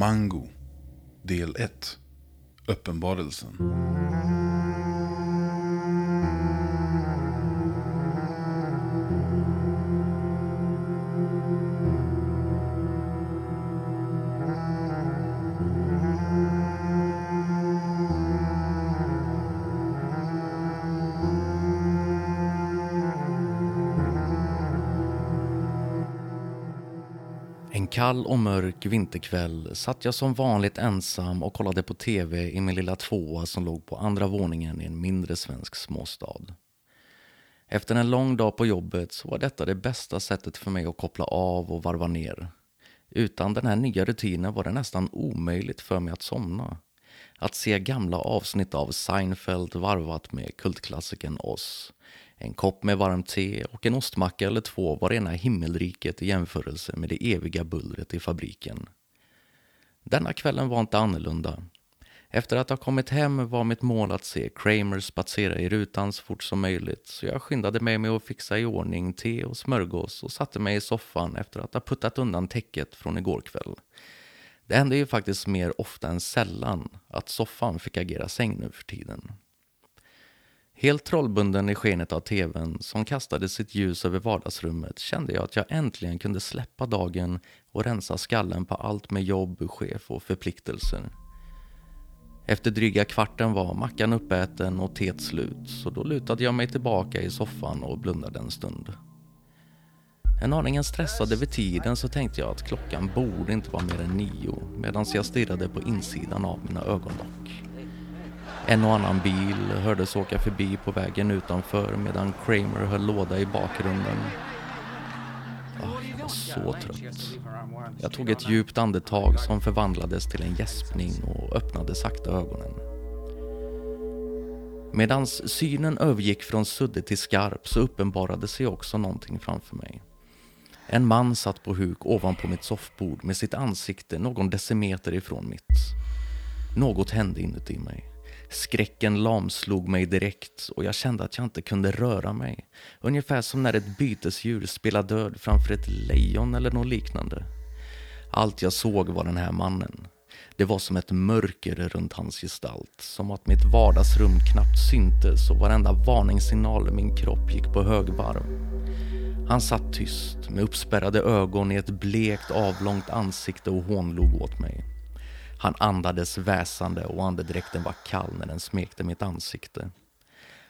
Mango Del 1 Uppenbarelsen. Kall och mörk vinterkväll satt jag som vanligt ensam och kollade på tv i min lilla tvåa som låg på andra våningen i en mindre svensk småstad. Efter en lång dag på jobbet så var detta det bästa sättet för mig att koppla av och varva ner. Utan den här nya rutinen var det nästan omöjligt för mig att somna. Att se gamla avsnitt av Seinfeld varvat med kultklassikern Oz en kopp med varmt te och en ostmacka eller två var rena himmelriket i jämförelse med det eviga bullret i fabriken. Denna kvällen var inte annorlunda. Efter att ha kommit hem var mitt mål att se Kramer spatsera i rutan så fort som möjligt så jag skyndade mig med att fixa i ordning te och smörgås och satte mig i soffan efter att ha puttat undan täcket från igår kväll. Det hände ju faktiskt mer ofta än sällan att soffan fick agera säng nu för tiden. Helt trollbunden i skenet av tvn som kastade sitt ljus över vardagsrummet kände jag att jag äntligen kunde släppa dagen och rensa skallen på allt med jobb, chef och förpliktelser. Efter dryga kvarten var mackan uppäten och teet slut så då lutade jag mig tillbaka i soffan och blundade en stund. En aningen stressad över tiden så tänkte jag att klockan borde inte vara mer än nio medan jag stirrade på insidan av mina ögonlock. En och annan bil hördes åka förbi på vägen utanför medan Kramer höll låda i bakgrunden. Oh, jag var så trött. Jag tog ett djupt andetag som förvandlades till en gäspning och öppnade sakta ögonen. Medan synen övergick från suddig till skarp så uppenbarade sig också någonting framför mig. En man satt på huk ovanpå mitt soffbord med sitt ansikte någon decimeter ifrån mitt. Något hände inuti mig. Skräcken lamslog mig direkt och jag kände att jag inte kunde röra mig. Ungefär som när ett bytesdjur spelar död framför ett lejon eller något liknande. Allt jag såg var den här mannen. Det var som ett mörker runt hans gestalt. Som att mitt vardagsrum knappt syntes och varenda varningssignal i min kropp gick på högvarv. Han satt tyst med uppspärrade ögon i ett blekt avlångt ansikte och hånlog åt mig. Han andades väsande och andedräkten var kall när den smekte mitt ansikte.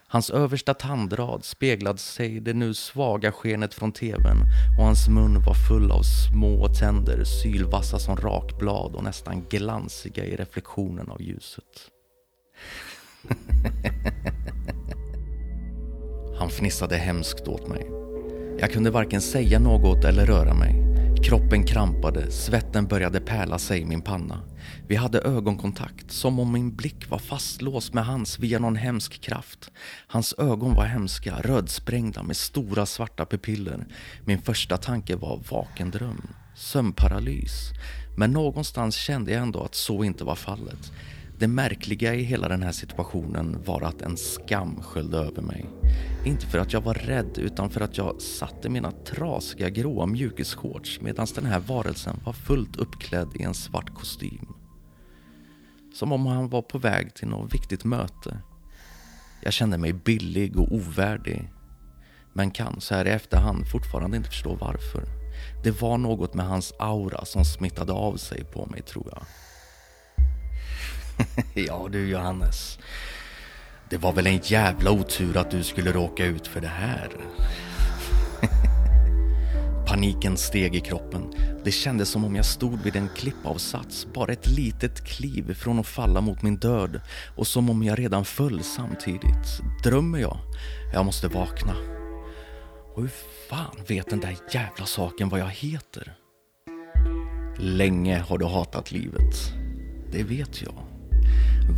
Hans översta tandrad speglade sig i det nu svaga skenet från tvn och hans mun var full av små tänder, sylvassa som rakblad och nästan glansiga i reflektionen av ljuset. Han fnissade hemskt åt mig. Jag kunde varken säga något eller röra mig. Kroppen krampade, svetten började pärla sig i min panna. Vi hade ögonkontakt, som om min blick var fastlåst med hans via någon hemsk kraft. Hans ögon var hemska, rödsprängda med stora svarta pupiller. Min första tanke var vakendröm, sömnparalys. Men någonstans kände jag ändå att så inte var fallet. Det märkliga i hela den här situationen var att en skam sköljde över mig. Inte för att jag var rädd utan för att jag satte mina trasiga gråa mjukisshorts medan den här varelsen var fullt uppklädd i en svart kostym. Som om han var på väg till något viktigt möte. Jag kände mig billig och ovärdig. Men kan så här i efterhand fortfarande inte förstå varför. Det var något med hans aura som smittade av sig på mig tror jag. ja du Johannes. Det var väl en jävla otur att du skulle råka ut för det här. Paniken steg i kroppen. Det kändes som om jag stod vid en klippavsats, bara ett litet kliv från att falla mot min död och som om jag redan föll samtidigt. Drömmer jag? Jag måste vakna. Och hur fan vet den där jävla saken vad jag heter? Länge har du hatat livet. Det vet jag.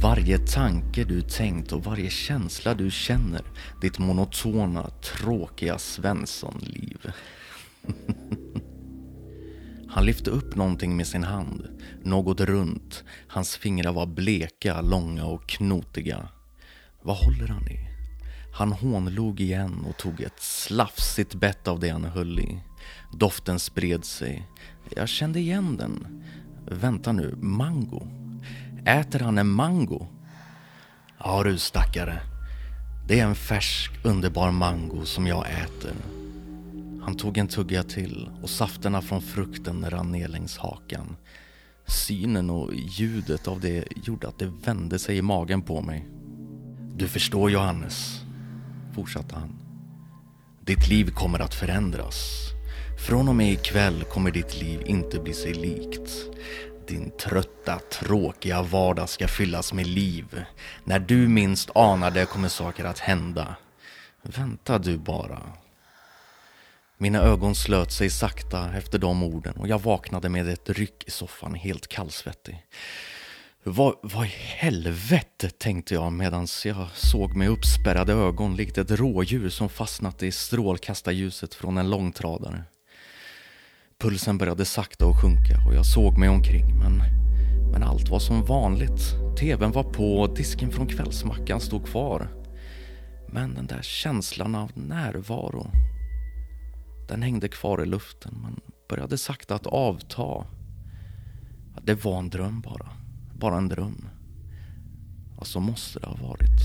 Varje tanke du tänkt och varje känsla du känner. Ditt monotona, tråkiga Svenssonliv. Han lyfte upp någonting med sin hand. Något runt. Hans fingrar var bleka, långa och knotiga. Vad håller han i? Han hånlog igen och tog ett slafsigt bett av det han höll i. Doften spred sig. Jag kände igen den. Vänta nu, mango? Äter han en mango? Ja du stackare. Det är en färsk underbar mango som jag äter. Han tog en tugga till och safterna från frukten rann ner längs hakan. Synen och ljudet av det gjorde att det vände sig i magen på mig. Du förstår Johannes, fortsatte han. Ditt liv kommer att förändras. Från och med ikväll kommer ditt liv inte bli sig likt. Din trötta, tråkiga vardag ska fyllas med liv. När du minst anar det kommer saker att hända. Vänta du bara. Mina ögon slöt sig sakta efter de orden och jag vaknade med ett ryck i soffan helt kallsvettig. Vad, vad i helvete, tänkte jag medan jag såg med uppspärrade ögon likt ett rådjur som fastnat i strålkastarljuset från en långtradare. Pulsen började sakta att sjunka och jag såg mig omkring men, men allt var som vanligt. TVn var på och disken från kvällsmackan stod kvar. Men den där känslan av närvaro, den hängde kvar i luften men började sakta att avta. Det var en dröm bara. Bara en dröm. Och så måste det ha varit.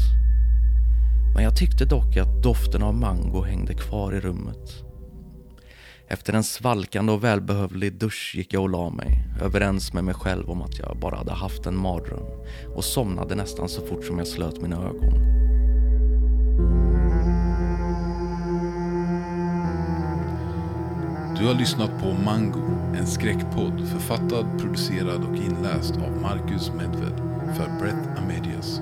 Men jag tyckte dock att doften av mango hängde kvar i rummet. Efter en svalkande och välbehövlig dusch gick jag och la mig, överens med mig själv om att jag bara hade haft en mardröm och somnade nästan så fort som jag slöt mina ögon. Du har lyssnat på Mango, en skräckpodd författad, producerad och inläst av Marcus Medved för Breath Amedias.